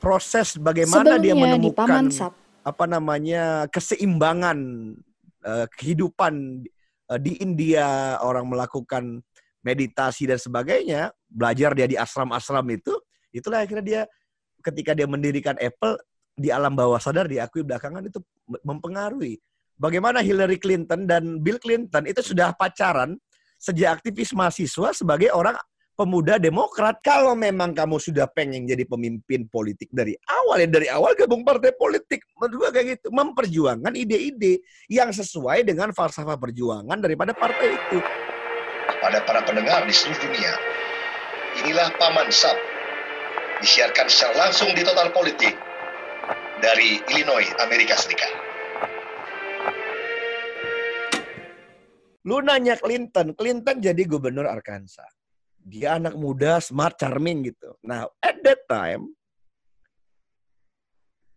proses bagaimana dia Sebelumnya di menemukan apa namanya keseimbangan eh, kehidupan eh, di India orang melakukan meditasi dan sebagainya belajar dia di asram-asram itu itulah akhirnya dia ketika dia mendirikan Apple di alam bawah sadar diakui belakangan itu mempengaruhi. Bagaimana Hillary Clinton dan Bill Clinton itu sudah pacaran sejak aktivis mahasiswa sebagai orang pemuda demokrat. Kalau memang kamu sudah pengen jadi pemimpin politik dari awal, ya dari awal gabung partai politik. Menurut gua kayak gitu. Memperjuangkan ide-ide yang sesuai dengan falsafah perjuangan daripada partai itu. Pada para pendengar di seluruh dunia, inilah Paman Sap. Disiarkan secara langsung di Total Politik dari Illinois, Amerika Serikat. Lu nanya Clinton, Clinton jadi gubernur Arkansas. Dia anak muda, smart, charming gitu. Nah, at that time,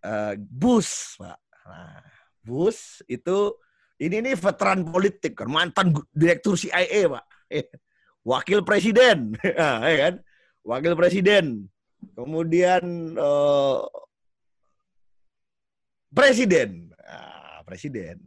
uh, Bush, Pak. Nah, Bush itu, ini nih veteran politik kan, mantan direktur CIA, Pak. Wakil presiden, ya kan? Wakil presiden. Kemudian eh, presiden. Ah, presiden.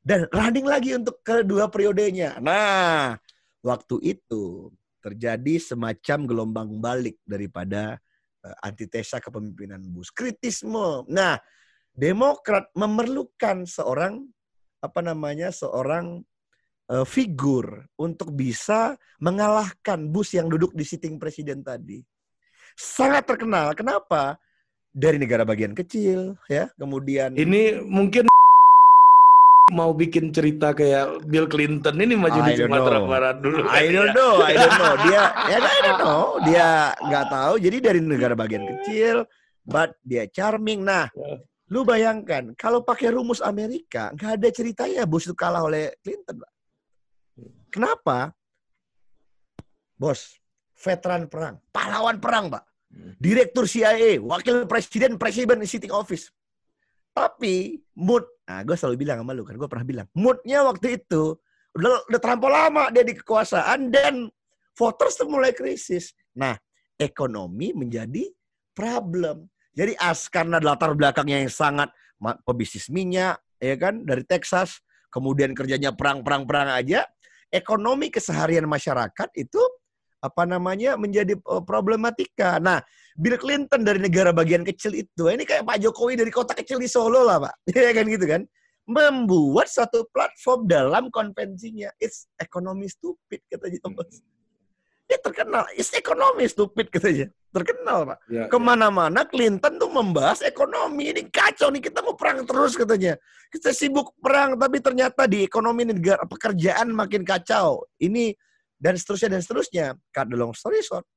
Dan running lagi untuk kedua periodenya. Nah, waktu itu terjadi semacam gelombang balik daripada eh, antitesa kepemimpinan Bush. Kritisme. Nah, Demokrat memerlukan seorang apa namanya seorang eh, figur untuk bisa mengalahkan Bush yang duduk di sitting presiden tadi. Sangat terkenal. Kenapa? Dari negara bagian kecil, ya. Kemudian Ini mungkin mau bikin cerita kayak Bill Clinton ini maju I di Sumatera know. Barat dulu. I don't know, I don't know. Dia, ya I don't know. Dia nggak tahu. Jadi dari negara bagian kecil, but dia charming. Nah, lu bayangkan kalau pakai rumus Amerika, nggak ada ceritanya Bush itu kalah oleh Clinton. Kenapa? Bos, veteran perang, pahlawan perang, Pak. Direktur CIA, wakil presiden, presiden sitting office. Tapi mood, nah gue selalu bilang sama lu kan, gue pernah bilang, moodnya waktu itu udah, udah terlampau lama dia di kekuasaan dan voters tuh mulai krisis. Nah, ekonomi menjadi problem. Jadi as karena latar belakangnya yang sangat pebisnis minyak, ya kan dari Texas, kemudian kerjanya perang-perang-perang aja, ekonomi keseharian masyarakat itu apa namanya menjadi eh, problematika. Nah, Bill Clinton dari negara bagian kecil itu, ini kayak Pak Jokowi dari kota kecil di Solo lah, Pak. Ya kan gitu kan? Membuat satu platform dalam konvensinya. It's economy stupid katanya Thomas. Dia terkenal, it's economy stupid katanya. Terkenal, Pak. Ya, Ke mana-mana Clinton tuh membahas ekonomi. Ini kacau nih, kita mau perang terus katanya. Kita sibuk perang, tapi ternyata di ekonomi negara pekerjaan makin kacau. Ini dan seterusnya dan seterusnya. Cut the long story short,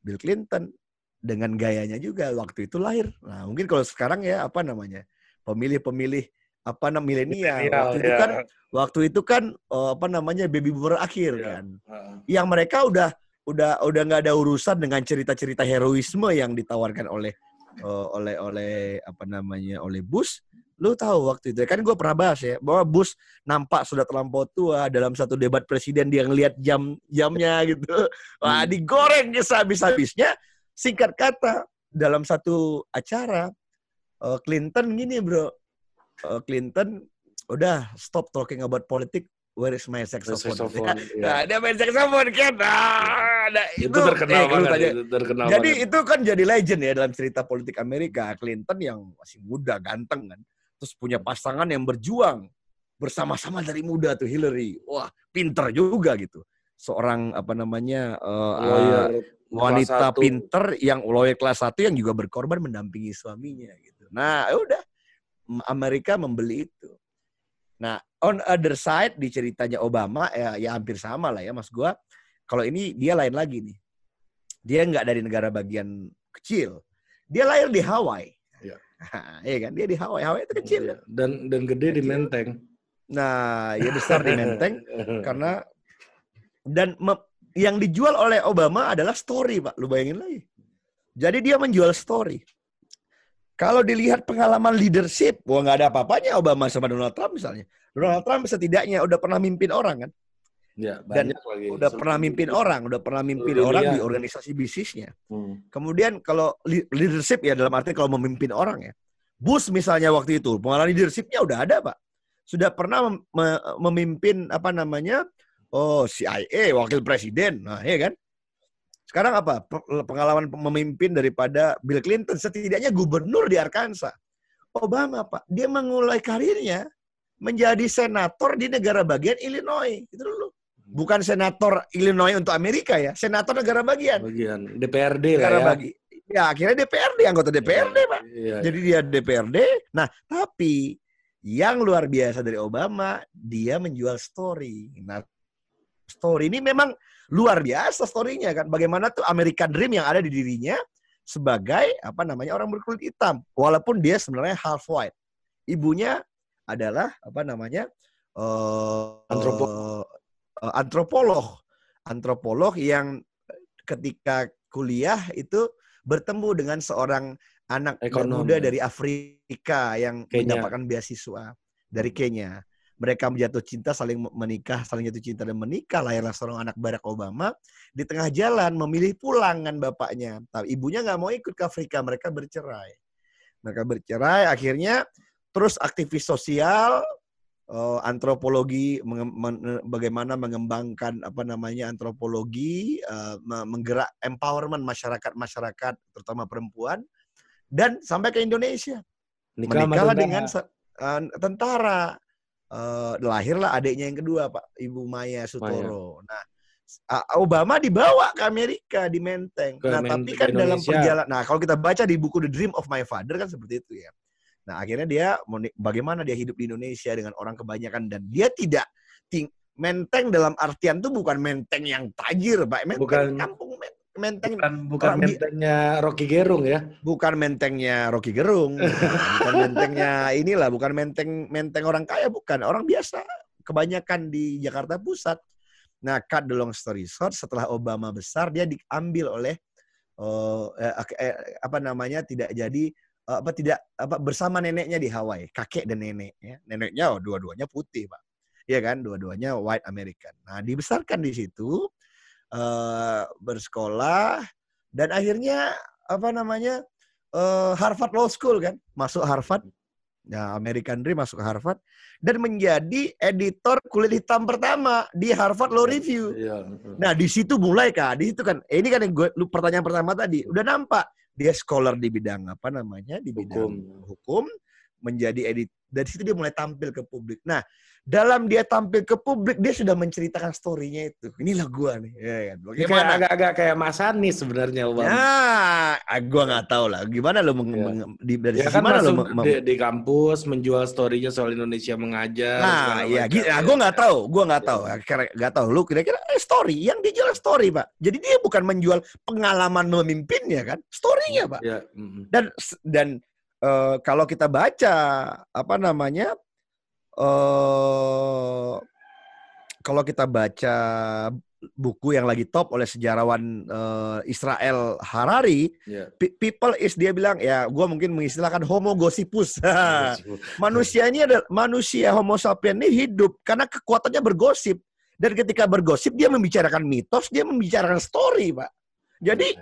Bill Clinton dengan gayanya juga waktu itu lahir. Nah mungkin kalau sekarang ya apa namanya pemilih-pemilih apa namanya milenial. Waktu itu ya. kan waktu itu kan eh, apa namanya baby boomer akhir Ya. kan Heeh. yang mereka udah udah udah nggak ada urusan dengan cerita-cerita heroisme yang ditawarkan oleh eh, oleh oleh apa namanya oleh Bush. Lu tahu waktu itu kan gue pernah bahas ya bahwa Bush nampak sudah terlampau tua dalam satu debat presiden dia ngelihat jam jamnya gitu. Wah Hmm. digoreng sehabis-habisnya. Singkat kata dalam satu acara eh, Clinton gini bro, Eh, Clinton udah stop talking about politik. Where is my saxophone? Saxophone, Nah, ya. dia main saxophone kan. Ah, nah, Itu, terkenal eh, banget. tanya. itu terkenal Jadi banget. itu kan jadi legend ya dalam cerita politik Amerika. Clinton yang masih muda, ganteng kan. Terus punya pasangan yang berjuang bersama-sama dari muda tuh Hillary. Wah, pinter juga gitu. Seorang apa namanya eh, lawyer kelas wanita pinter yang lawyer kelas satu yang juga berkorban mendampingi suaminya gitu. Nah, ya udah Amerika membeli itu. Nah, on other side di ceritanya Obama ya, ya hampir sama lah ya Mas gua. Kalau ini dia lain lagi nih. Dia nggak dari negara bagian kecil. Dia lahir di Hawaii. Iya. Iya kan? Dia di Hawaii. Hawaii itu kecil. Iya. Dan dan gede di Kecil. Menteng. Nah, ya besar di Menteng karena dan me- yang dijual oleh Obama adalah story, Pak. Lu bayangin lagi. Jadi dia menjual story. Kalau dilihat pengalaman leadership, wah nggak ada apa-apanya Obama sama Donald Trump misalnya. Donald Trump setidaknya udah pernah mimpin orang kan. Ya, Dan lagi. udah pernah mimpin orang, udah pernah mimpin Seluruh orang dunia. di organisasi bisnisnya. Hmm. Kemudian kalau leadership ya dalam arti kalau memimpin orang ya. Bush misalnya waktu itu pengalaman leadershipnya udah ada pak. Sudah pernah mem- me- memimpin apa namanya oh CIA wakil presiden, nah ya kan. Sekarang apa Pe- pengalaman memimpin daripada Bill Clinton setidaknya gubernur di Arkansas. Obama pak dia memulai karirnya menjadi senator di negara bagian Illinois itu dulu. Bukan senator Illinois untuk Amerika ya, senator negara bagian. Bagian DPRD lah Negara ya. bagi. Ya akhirnya DPRD anggota DPRD pak. Iya. Jadi dia DPRD. Nah, tapi yang luar biasa dari Obama, dia menjual story. Nah, story ini memang luar biasa story-nya kan. Bagaimana tuh American Dream yang ada di dirinya sebagai apa namanya orang berkulit hitam, walaupun dia sebenarnya half white. Ibunya adalah apa namanya eh, Antropo- eh, antropolog, antropolog yang ketika kuliah itu bertemu dengan seorang anak Ekonom, muda ya. dari Afrika yang Kenya. mendapatkan beasiswa dari Kenya. Mereka jatuh cinta, saling menikah, saling jatuh cinta dan menikah. Lahirlah seorang anak Barack Obama. Di tengah jalan memilih pulang kan bapaknya. Tapi ibunya nggak mau ikut ke Afrika. Mereka bercerai. Mereka bercerai. Akhirnya terus aktivis sosial, eh, antropologi, menge- men- bagaimana mengembangkan apa namanya antropologi, eh, me- menggerak empowerment masyarakat masyarakat terutama perempuan, dan sampai ke Indonesia Nikah sama menikahlah tentara. dengan eh, tentara. Eh, lahirlah adiknya yang kedua, Pak, Ibu Maya Sutoro. Nah, s- a- Obama dibawa ke Amerika di Menteng. Ke nah, tapi kan dalam perjalanan, nah kalau kita baca di buku The Dream of My Father kan seperti itu ya. Nah, akhirnya dia bagaimana dia hidup di Indonesia dengan orang kebanyakan dan dia tidak ting- Menteng dalam artian tuh bukan menteng yang tajir, Pak. Menteng Bukan- kampung men- menteng Bukan bukan mentengnya Rocky Gerung ya. bukan mentengnya Rocky Gerung, bukan mentengnya inilah, bukan menteng menteng orang kaya, bukan orang biasa. Kebanyakan di Jakarta Pusat. Nah, cut the long story short, setelah Obama besar, dia diambil oleh eh, eh, eh, apa namanya tidak jadi eh, apa tidak apa bersama neneknya di Hawaii, kakek dan nenek. Ya. Neneknya oh, dua-duanya putih, pak. Iya kan, dua-duanya white American. Nah, dibesarkan di situ, eh, bersekolah dan akhirnya apa namanya eh, Harvard Law School kan, masuk Harvard, ya American Dream masuk Harvard dan menjadi editor kulit hitam pertama di Harvard Law Review. Iya. Nah di situ mulai kak, di situ kan, eh, ini kan yang gue, lu pertanyaan pertama tadi, udah nampak dia scholar di bidang apa namanya, di bidang Hukum. hukum, menjadi edit. Dari situ dia mulai tampil ke publik. Nah dalam dia tampil ke publik dia sudah menceritakan story-nya itu. Inilah gua nih, ya kan. Kayak Bagaimana? agak-agak kayak Mas Anies sebenarnya Obama. Nah, ah, gua nggak tahu lah. Gimana lo meng, Iya. meng- di, dari Ya kan mana lo mem- di, di kampus menjual story-nya soal Indonesia mengajar. Nah, iya, gitu. Nah, gue nggak tahu, gue nggak tahu. Nggak tahu. Lu kira-kira eh, story yang dijual story, pak. Jadi dia bukan menjual pengalaman memimpinnya kan, storynya, pak. Ya. Dan dan eh, kalau kita baca apa namanya, eh kalau kita baca buku yang lagi top oleh sejarawan eh, Israel Harari, Ya. pe- people is dia bilang ya, gue mungkin mengistilahkan homo gossipus. manusia ini adalah manusia homo sapien ini hidup karena kekuatannya bergosip. Dan ketika bergosip dia membicarakan mitos dia membicarakan story pak. Jadi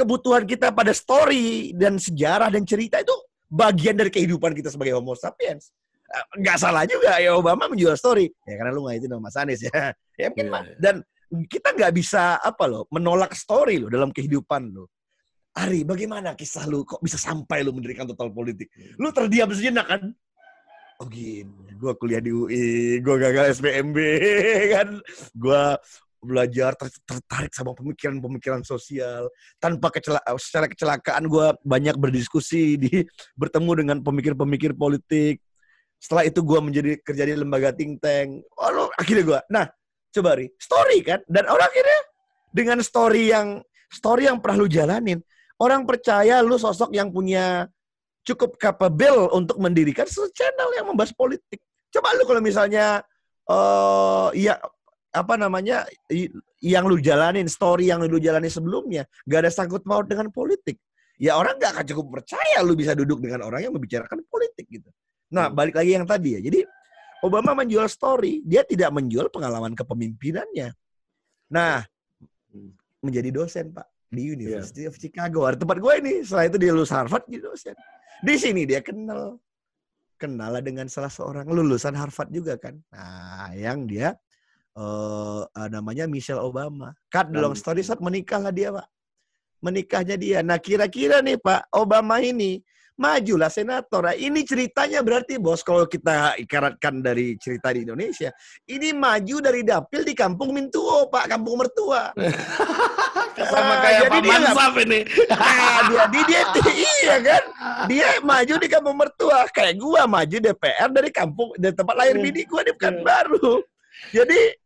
kebutuhan kita pada story dan sejarah dan cerita itu bagian dari kehidupan kita sebagai homo sapiens Eh, nggak salah juga ya Obama menjual story ya karena lu nggak itu nama Mas Anies ya ya mungkin iya. dan kita nggak bisa apa loh menolak story lo dalam kehidupan lo Ari, bagaimana kisah lu? Kok bisa sampai lu mendirikan total politik? Lu terdiam sejenak kan? Oh gini, gue kuliah di UI, gue gagal SPMB kan, gue belajar ter- tertarik sama pemikiran-pemikiran sosial. Tanpa kecela secara kecelakaan gue banyak berdiskusi di bertemu dengan pemikir-pemikir politik. Setelah itu gue menjadi kerja di lembaga think tank. Oh, lu- akhirnya gue nah coba ri story kan? Dan orang akhirnya dengan story yang story yang pernah lu jalanin orang percaya lu sosok yang punya cukup capable untuk mendirikan channel yang membahas politik. Coba lu kalau misalnya eh ya apa namanya yang lu jalanin story yang lu jalani sebelumnya gak ada sangkut paut dengan politik. Ya orang gak akan cukup percaya lu bisa duduk dengan orang yang membicarakan politik gitu. Nah, Hmm. balik lagi yang tadi ya. Jadi Obama menjual story, dia tidak menjual pengalaman kepemimpinannya. Nah, menjadi dosen Pak di University of Chicago. Ada tempat gue ini. Setelah itu dia lulus Harvard jadi dosen. Di sini dia kenal kenal dengan salah seorang lulusan Harvard juga kan. Nah, yang dia uh, namanya Michelle Obama. Cut the long story short, menikahlah dia, Pak. Menikahnya dia. Nah, kira-kira nih, Pak, Obama ini majulah senator. Nah, ini ceritanya berarti bos kalau kita ikaratkan dari cerita di Indonesia, ini maju dari dapil di kampung Mintuo, Pak, kampung mertua. Sama kayak Pak Mansaf ini. Nah, dia, dia, dia, iya kan? Dia maju di kampung mertua. Kayak gua maju DPR dari kampung, dari tempat lahir hmm. bini gua di Pekanbaru. Jadi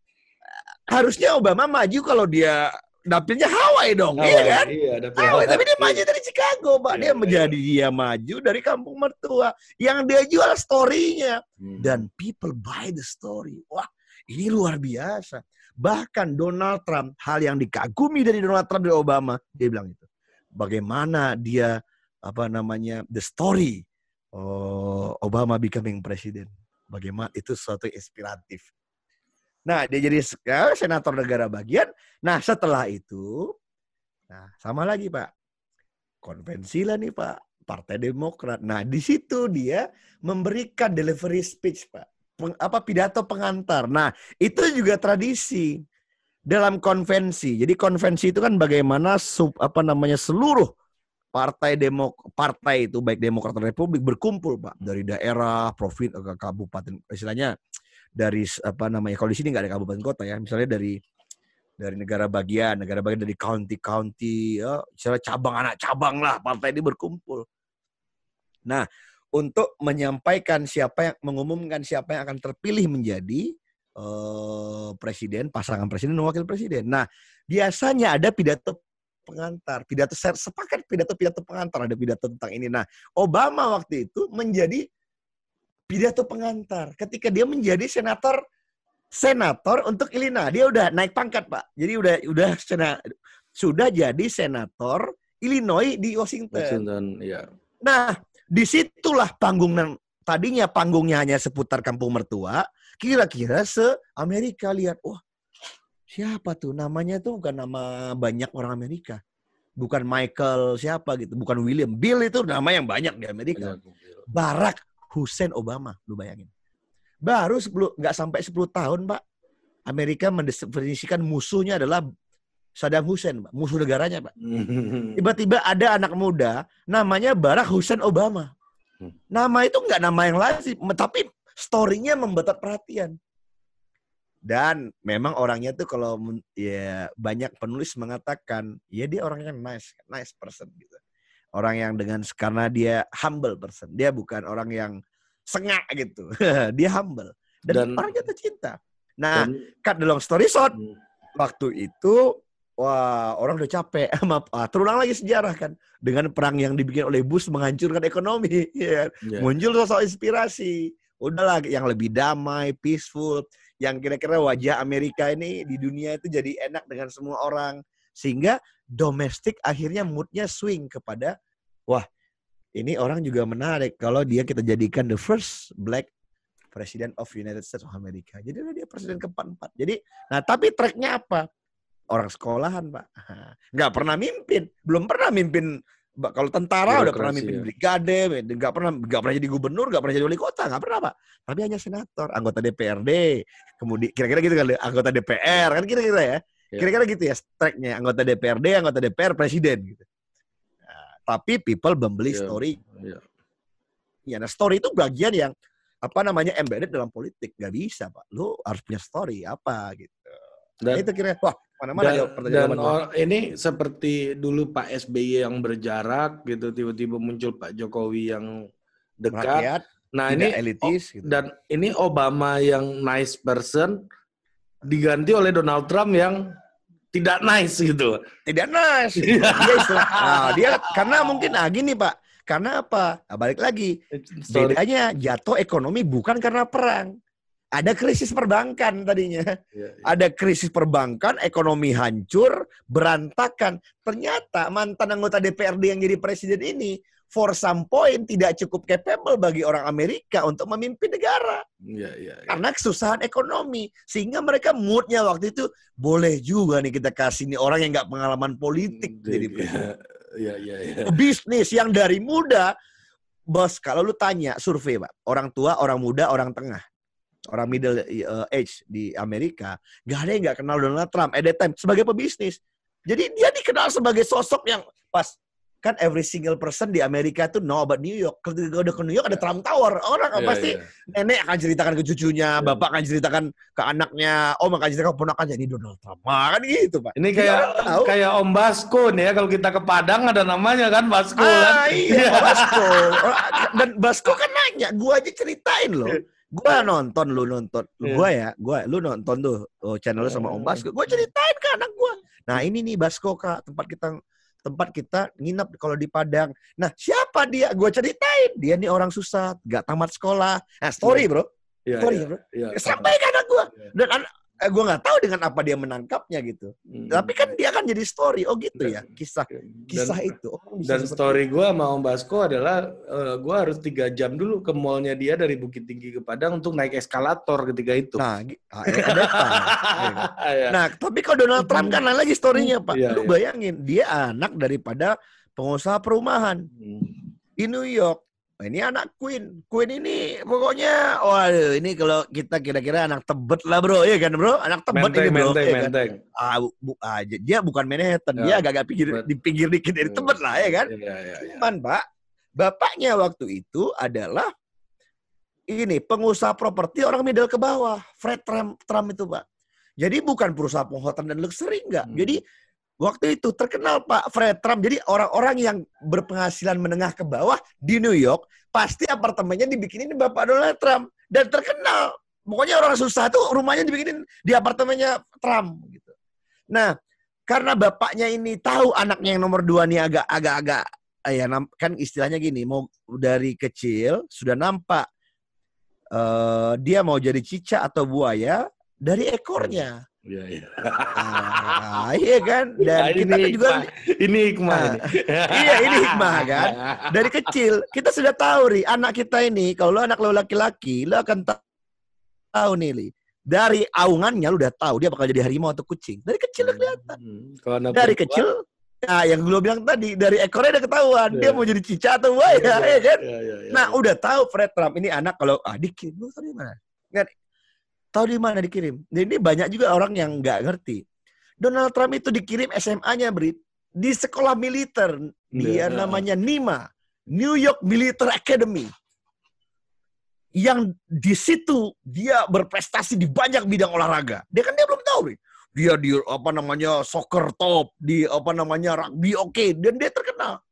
harusnya Obama maju kalau dia dapilnya Hawaii dong, Hawaii, iya kan? Iya, Hawaii, tapi dia maju dari Chicago, Pak. Iya, dia iya. menjadi dia maju dari kampung mertua. Yang dia jual story-nya. Hmm. Dan people buy the story. Wah, ini luar biasa. Bahkan Donald Trump, hal yang dikagumi dari Donald Trump dari Obama, dia bilang itu. Bagaimana dia apa namanya the story oh, Obama becoming president. Bagaimana itu suatu inspiratif. Nah, dia jadi ya, senator negara bagian. Nah, setelah itu, nah sama lagi Pak, konvensi lah nih Pak, Partai Demokrat. Nah, di situ dia memberikan delivery speech Pak peng, apa pidato pengantar. Nah, itu juga tradisi dalam konvensi. Jadi konvensi itu kan bagaimana sub apa namanya seluruh partai demok partai itu baik Demokrat Republik berkumpul pak dari daerah, profit ke kabupaten istilahnya dari apa namanya kalau di sini nggak ada kabupaten kota ya misalnya dari dari negara bagian negara bagian dari county county ya misalnya cabang anak cabang lah partai ini berkumpul. Nah untuk menyampaikan siapa yang mengumumkan siapa yang akan terpilih menjadi uh, presiden, pasangan presiden dan wakil presiden. Nah, biasanya ada pidato pengantar, pidato sepakat pidato-pidato pengantar ada pidato tentang ini. Nah, Obama waktu itu menjadi pidato pengantar ketika dia menjadi senator senator untuk Illinois. Dia udah naik pangkat, Pak. Jadi udah udah sena, sudah jadi senator Illinois di Washington. Washington, ya. Nah, di situlah panggung tadinya panggungnya hanya seputar kampung mertua, kira-kira se Amerika lihat, wah siapa tuh namanya tuh bukan nama banyak orang Amerika, bukan Michael siapa gitu, bukan William, Bill itu nama yang banyak di Amerika, Barack Hussein Obama, lu bayangin, baru 10 nggak sampai 10 tahun pak, Amerika mendefinisikan musuhnya adalah Saddam Hussein, Pak. musuh negaranya, Pak. Tiba-tiba ada anak muda namanya Barack Hussein Obama. Hmm. Nama itu nggak nama yang lazim, tapi story-nya membetot perhatian. Dan memang orangnya tuh kalau ya banyak penulis mengatakan ya dia orangnya nice, nice person gitu. Orang yang dengan karena dia humble person. Dia bukan orang yang sengak gitu. dia humble dan, dan orangnya tuh cinta. Nah, dan, cut the long story short, hmm. waktu itu Wah, orang udah capek. ah, terulang lagi sejarah kan dengan perang yang dibikin oleh Bush menghancurkan ekonomi. Ya. Yeah. Muncul sosok inspirasi. Udahlah yang lebih damai, peaceful, yang kira-kira wajah Amerika ini di dunia itu jadi enak dengan semua orang. Sehingga domestik akhirnya moodnya swing kepada, wah ini orang juga menarik kalau dia kita jadikan the first black president of United States of America. Jadi dia presiden keempat. Jadi, nah tapi tracknya apa? orang sekolahan pak nggak pernah mimpin belum pernah mimpin kalau tentara udah pernah mimpin ya. brigade nggak pernah nggak pernah jadi gubernur nggak pernah jadi wali kota nggak pernah pak tapi hanya senator anggota DPRD kemudian kira-kira gitu kali anggota DPR kan kira-kira ya. Kira-kira gitu ya tracknya anggota DPRD anggota DPR presiden gitu nah, tapi people membeli ya. story ya. ya nah story itu bagian yang apa namanya embedded dalam politik nggak bisa pak lu harus punya story apa gitu dan, nah, itu kira wah Mana-mana dan, dan or, ini seperti dulu Pak SBY yang berjarak gitu, tiba-tiba muncul Pak Jokowi yang dekat. Rakyat, nah ini elitis. Gitu. Dan ini Obama yang nice person diganti oleh Donald Trump yang tidak nice gitu. Tidak nice. dia istilah, nah, dia karena mungkin ah gini Pak. Karena apa? Nah, balik lagi. Bedanya jatuh ekonomi bukan karena perang ada krisis perbankan tadinya. Ya, ya. Ada krisis perbankan, ekonomi hancur, berantakan. Ternyata mantan anggota DPRD yang jadi presiden ini for some point tidak cukup capable bagi orang Amerika untuk memimpin negara. Ya, ya, ya. Karena kesusahan ekonomi. Sehingga mereka moodnya waktu itu boleh juga nih kita kasih nih orang yang nggak pengalaman politik. Hmm, jadi ya, ya, ya. Bisnis yang dari muda, bos kalau lu tanya survei pak, orang tua, orang muda, orang tengah orang middle uh, age di Amerika, gak ada yang gak kenal Donald Trump at that time sebagai pebisnis. Jadi dia dikenal sebagai sosok yang pas kan every single person di Amerika tuh know about New York. Ketika udah ke New York ada Trump Tower. Orang yeah, pasti yeah. nenek akan ceritakan ke cucunya, yeah. bapak akan ceritakan ke anaknya, om akan ceritakan ke ponakan jadi Donald Trump. Nah, kan gitu, Pak. Ini kayak kayak Om Basko nih ya kalau kita ke Padang ada namanya kan Basko ah, kan. Iya, Basko. Dan Basko kan nanya, gua aja ceritain loh. Gua nonton lu nonton. Yeah. Gua ya, gua lu nonton tuh oh, channel lu sama Om Basko. Gua ceritain ke anak gua. Nah, ini nih Basko Kak, tempat kita tempat kita nginep kalau di Padang. Nah, siapa dia? Gue ceritain. Dia nih orang susah, gak tamat sekolah. Nah, story, iya. bro. Ya, story, ya, bro. Ya, Sampaikan anak gue. Ya. Dan anak, eh, gue nggak tahu dengan apa dia menangkapnya gitu. Hmm. Tapi kan dia kan jadi story. Oh gitu ya, kisah kisah dan, itu. Oh, dan story gue sama Om Basko adalah uh, eh, gue harus tiga jam dulu ke mallnya dia dari Bukit Tinggi ke Padang untuk naik eskalator ketika itu. Nah, ah, ya, ada ya. nah tapi kalau Donald Trump kan lagi storynya pak. Ya, Lu ya. bayangin dia anak daripada pengusaha perumahan hmm. di New York ini anak Queen. Queen ini pokoknya, waduh, ini kalau kita kira-kira anak tebet lah bro, ya kan bro? Anak tebet menteng, ini bro. Menteng, ya kan? menteng. Ah, bu, ah, dia bukan Manhattan, ya. dia agak-agak pinggir, di pinggir dikit dari ya. tebet lah, ya kan? Ya, ya, ya. Cuman pak, bapaknya waktu itu adalah ini pengusaha properti orang middle ke bawah, Fred Trump, Trump itu pak. Jadi bukan perusahaan penghotelan dan luxury enggak. Hmm. Jadi Waktu itu terkenal Pak Fred Trump. Jadi orang-orang yang berpenghasilan menengah ke bawah di New York pasti apartemennya dibikinin Bapak Donald Trump dan terkenal. Pokoknya orang susah tuh rumahnya dibikinin di apartemennya Trump gitu. Nah, karena bapaknya ini tahu anaknya yang nomor dua nih agak agak agak ya kan istilahnya gini, mau dari kecil sudah nampak uh, dia mau jadi cicak atau buaya dari ekornya. Iya, iya. Ah, iya kan? Dan ya, kita kan juga ini hikmah ini. Ah, iya, ini hikmah kan. Dari kecil kita sudah tahu ri, anak kita ini kalau anak lo laki-laki, lo akan tahu nih, li. Dari aungannya lo udah tahu dia bakal jadi harimau atau kucing. Dari kecil udah kelihatan. Hmm, dari kecil Nah, yang gue bilang tadi dari ekornya udah ketahuan yeah. dia mau jadi cicak atau buaya, yeah, ya kan? Yeah, yeah, yeah, nah, udah tahu Fred Trump ini anak kalau adik lu tadi mana? Tahu di mana dikirim? Jadi banyak juga orang yang nggak ngerti. Donald Trump itu dikirim SMA-nya, Brit, di sekolah militer. Dia yeah. namanya NIMA, New York Military Academy. Yang di situ dia berprestasi di banyak bidang olahraga. Dia kan dia belum tahu, Brit. Dia di apa namanya soccer top, di apa namanya rugby oke, okay, dan dia terkenal.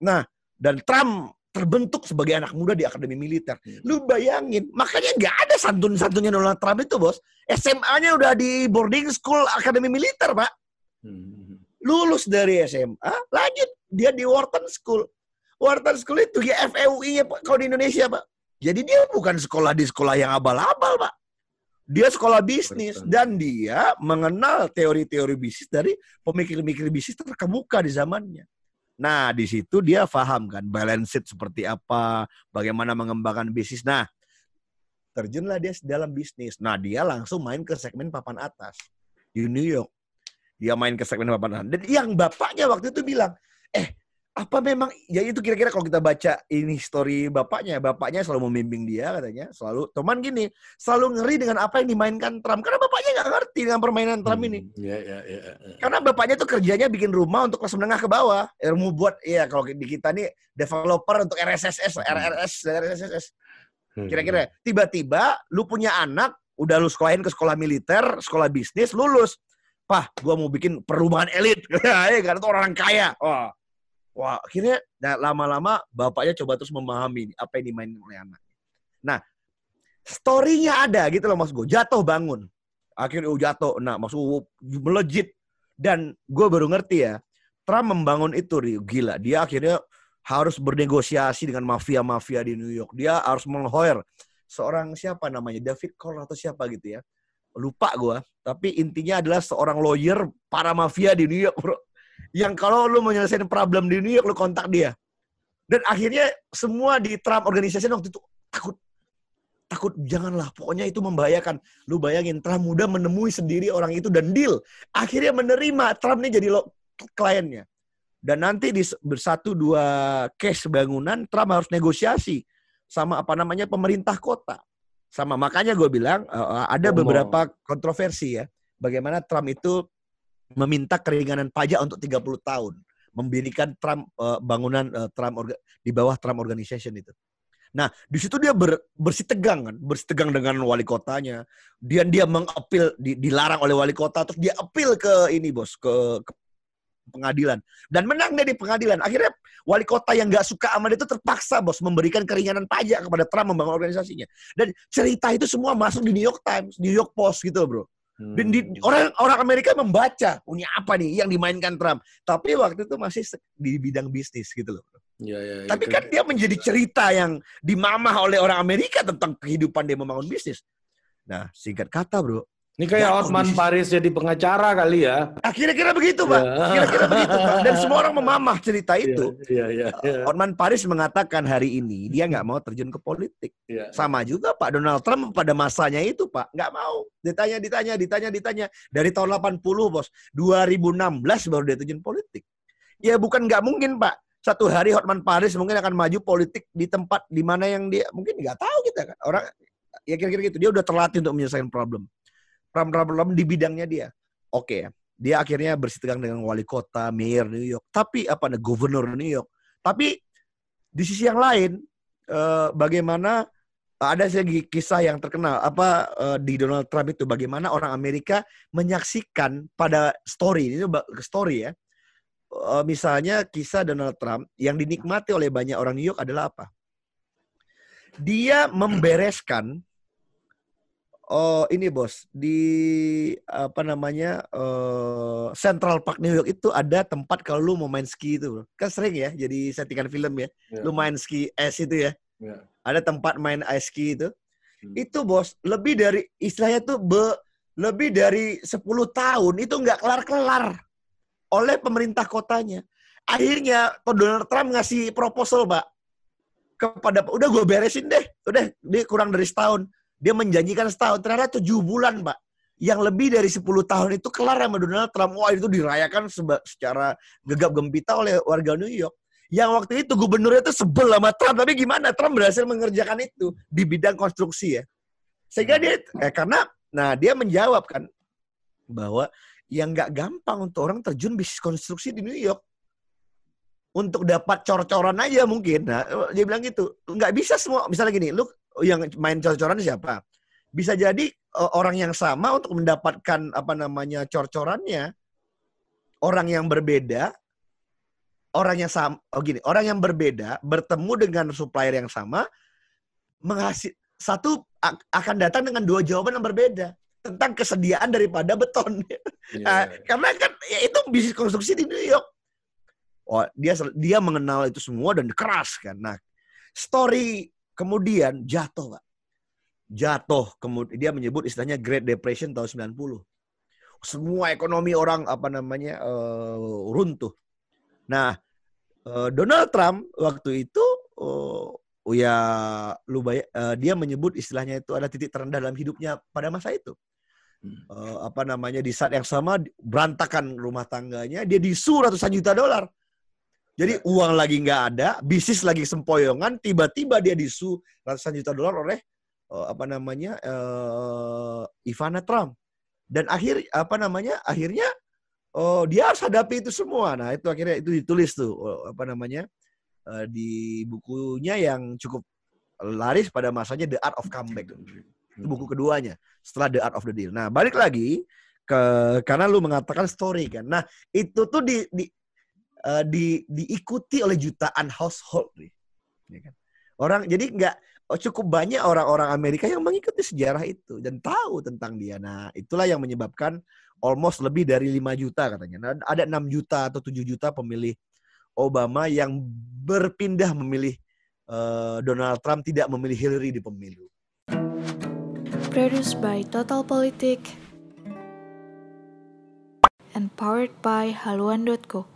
Nah, dan Trump terbentuk sebagai anak muda di akademi militer. Hmm. Lu bayangin, makanya nggak ada santun-santunnya Donald Trump itu, bos. SMA-nya udah di boarding school akademi militer, pak. Hmm. Lulus dari SMA, lanjut dia di Wharton School. Wharton School itu ya FEUI-nya kalau di Indonesia, pak. Jadi dia bukan sekolah di sekolah yang abal-abal, pak. Dia sekolah bisnis dan dia mengenal teori-teori bisnis dari pemikir-pemikir bisnis terkemuka di zamannya. Nah, di situ dia paham kan balance sheet seperti apa, bagaimana mengembangkan bisnis. Nah, terjunlah dia dalam bisnis. Nah, dia langsung main ke segmen papan atas di New York. Dia main ke segmen papan atas. Dan yang bapaknya waktu itu bilang, eh apa memang ya itu kira-kira kalau kita baca ini story bapaknya bapaknya selalu membimbing dia katanya selalu teman gini selalu ngeri dengan apa yang dimainkan Trump karena bapaknya nggak ngerti dengan permainan Trump ini hmm, yeah, yeah, yeah, yeah. karena bapaknya tuh kerjanya bikin rumah untuk kelas menengah ke bawah ya, mau buat ya kalau di kita nih developer untuk RSSS hmm. RRS RSSS hmm. kira-kira tiba-tiba lu punya anak udah lu sekolahin ke sekolah militer sekolah bisnis lulus Pah, gua mau bikin perumahan elit. ya kan, itu orang kaya. Wah, Wah, akhirnya nah, lama-lama bapaknya coba terus memahami apa yang dimainin oleh anak. Nah, story-nya ada gitu loh Mas Go. Jatuh bangun. Akhirnya oh, jatuh. Nah, maksud melejit. Dan gue baru ngerti ya, Trump membangun itu, gila. Dia akhirnya harus bernegosiasi dengan mafia-mafia di New York. Dia harus menghoir seorang siapa namanya, David Cole atau siapa gitu ya. Lupa gue. Tapi intinya adalah seorang lawyer para mafia di New York, bro yang kalau lu mau nyelesain problem di New York, lu kontak dia. Dan akhirnya semua di Trump Organization waktu itu takut. Takut janganlah pokoknya itu membahayakan. Lu bayangin Trump muda menemui sendiri orang itu dan deal. Akhirnya menerima Trump ini jadi lo kliennya. Dan nanti di bersatu dua case bangunan Trump harus negosiasi sama apa namanya pemerintah kota. Sama makanya gue bilang uh, ada oh, beberapa kontroversi ya bagaimana Trump itu meminta keringanan pajak untuk 30 tahun mendirikan Trump uh, bangunan uh, Trump di bawah Trump Organization itu Nah, di situ dia ber, bersitegang kan, bersitegang dengan wali kotanya. Dia dia mengapil di, dilarang oleh wali kota terus dia apil ke ini bos ke, ke pengadilan dan menang dia di pengadilan. Akhirnya wali kota yang nggak suka sama dia itu terpaksa bos memberikan keringanan pajak kepada Trump membangun organisasinya. Dan cerita itu semua masuk di New York Times, New York Post gitu bro. Dan di, hmm. orang orang Amerika membaca, punya apa nih yang dimainkan Trump. Tapi waktu itu masih di bidang bisnis gitu loh. Ya, ya, Tapi kan dia menjadi cerita yang dimamah oleh orang Amerika tentang kehidupan dia membangun bisnis. Nah, singkat kata bro, ini kayak ya, Otman Paris jadi pengacara kali ya. Ah, kira-kira begitu, Pak. Ya. Kira-kira begitu, Pak. Dan semua orang memamah cerita iya, itu. Ya, ya, ya, Otman Paris mengatakan hari ini dia nggak mau terjun ke politik. Ya. Sama juga Pak Donald Trump pada masanya itu, Pak. Nggak mau. Ditanya, ditanya, ditanya, ditanya. Dari tahun 80, Bos. 2016 baru dia terjun politik. Ya bukan nggak mungkin, Pak. Satu hari Hotman Paris mungkin akan maju politik di tempat di mana yang dia mungkin nggak tahu kita kan. Orang ya kira-kira gitu. Dia udah terlatih untuk menyelesaikan problem problem-problem di bidangnya dia. Oke, okay. dia akhirnya bersitegang dengan wali kota, mayor New York, tapi apa nih, gubernur New York. Tapi di sisi yang lain, eh, bagaimana ada segi kisah yang terkenal apa eh, di Donald Trump itu bagaimana orang Amerika menyaksikan pada story ini story ya eh, misalnya kisah Donald Trump yang dinikmati oleh banyak orang New York adalah apa dia membereskan Oh ini bos. Di apa namanya uh, Central Park New York itu ada tempat kalau lu mau main ski itu. Kan sering ya jadi settingan film ya. Yeah. lu main ski es itu ya. Yeah. ada tempat main ice ski itu. Hmm. itu bos lebih dari istilahnya tuh be, lebih dari 10 tahun itu nggak kelar-kelar oleh pemerintah kotanya. Akhirnya Donald Trump ngasih proposal pak kepada udah gue beresin deh. Udah dia kurang dari setahun dia menjanjikan setahun, ternyata tujuh bulan, Pak. Yang lebih dari 10 tahun itu kelar sama Donald Trump. Wah, itu dirayakan secara gegap gempita oleh warga New York. Yang waktu itu gubernurnya itu sebel sama Trump. Tapi gimana? Trump berhasil mengerjakan itu di bidang konstruksi ya. Sehingga dia, eh, karena, nah dia menjawab kan, bahwa yang nggak gampang untuk orang terjun bisnis konstruksi di New York untuk dapat cor-coran aja mungkin. Nah, dia bilang gitu. Nggak bisa semua. Misalnya gini, lu yang main cor-coran siapa? Bisa jadi uh, orang yang sama untuk mendapatkan apa namanya cor-corannya orang yang berbeda orang yang sama oh gini, orang yang berbeda bertemu dengan supplier yang sama menghasil satu akan datang dengan dua jawaban yang berbeda tentang kesediaan daripada beton. Yeah. nah, karena kan ya itu bisnis konstruksi di New York. Oh, dia dia mengenal itu semua dan keras kan. Nah, story Kemudian jatuh, Pak. Jatuh. Kemudian dia menyebut istilahnya Great Depression tahun 90. Semua ekonomi orang apa namanya uh, runtuh. Nah, uh, Donald Trump waktu itu uh, ya lu bay uh, dia menyebut istilahnya itu ada titik terendah dalam hidupnya pada masa itu. Uh, apa namanya di saat yang sama berantakan rumah tangganya, dia disu ratusan juta dolar jadi ya. uang lagi nggak ada, bisnis lagi sempoyongan, tiba-tiba dia disu ratusan juta dolar oleh uh, apa namanya uh, Ivana Trump. Dan akhir apa namanya akhirnya oh dia harus hadapi itu semua. Nah itu akhirnya itu ditulis tuh oh, apa namanya uh, di bukunya yang cukup laris pada masanya The Art of Comeback. Itu buku keduanya setelah The Art of the Deal. Nah balik lagi ke karena lu mengatakan story kan. Nah itu tuh di, di uh, di, diikuti oleh jutaan household nih. Ya kan? Orang jadi nggak oh, cukup banyak orang-orang Amerika yang mengikuti sejarah itu dan tahu tentang dia. Nah, itulah yang menyebabkan almost lebih dari 5 juta katanya. Nah, ada 6 juta atau 7 juta pemilih Obama yang berpindah memilih uh, Donald Trump tidak memilih Hillary di pemilu. Produced by Total Politik and powered by haluan.co.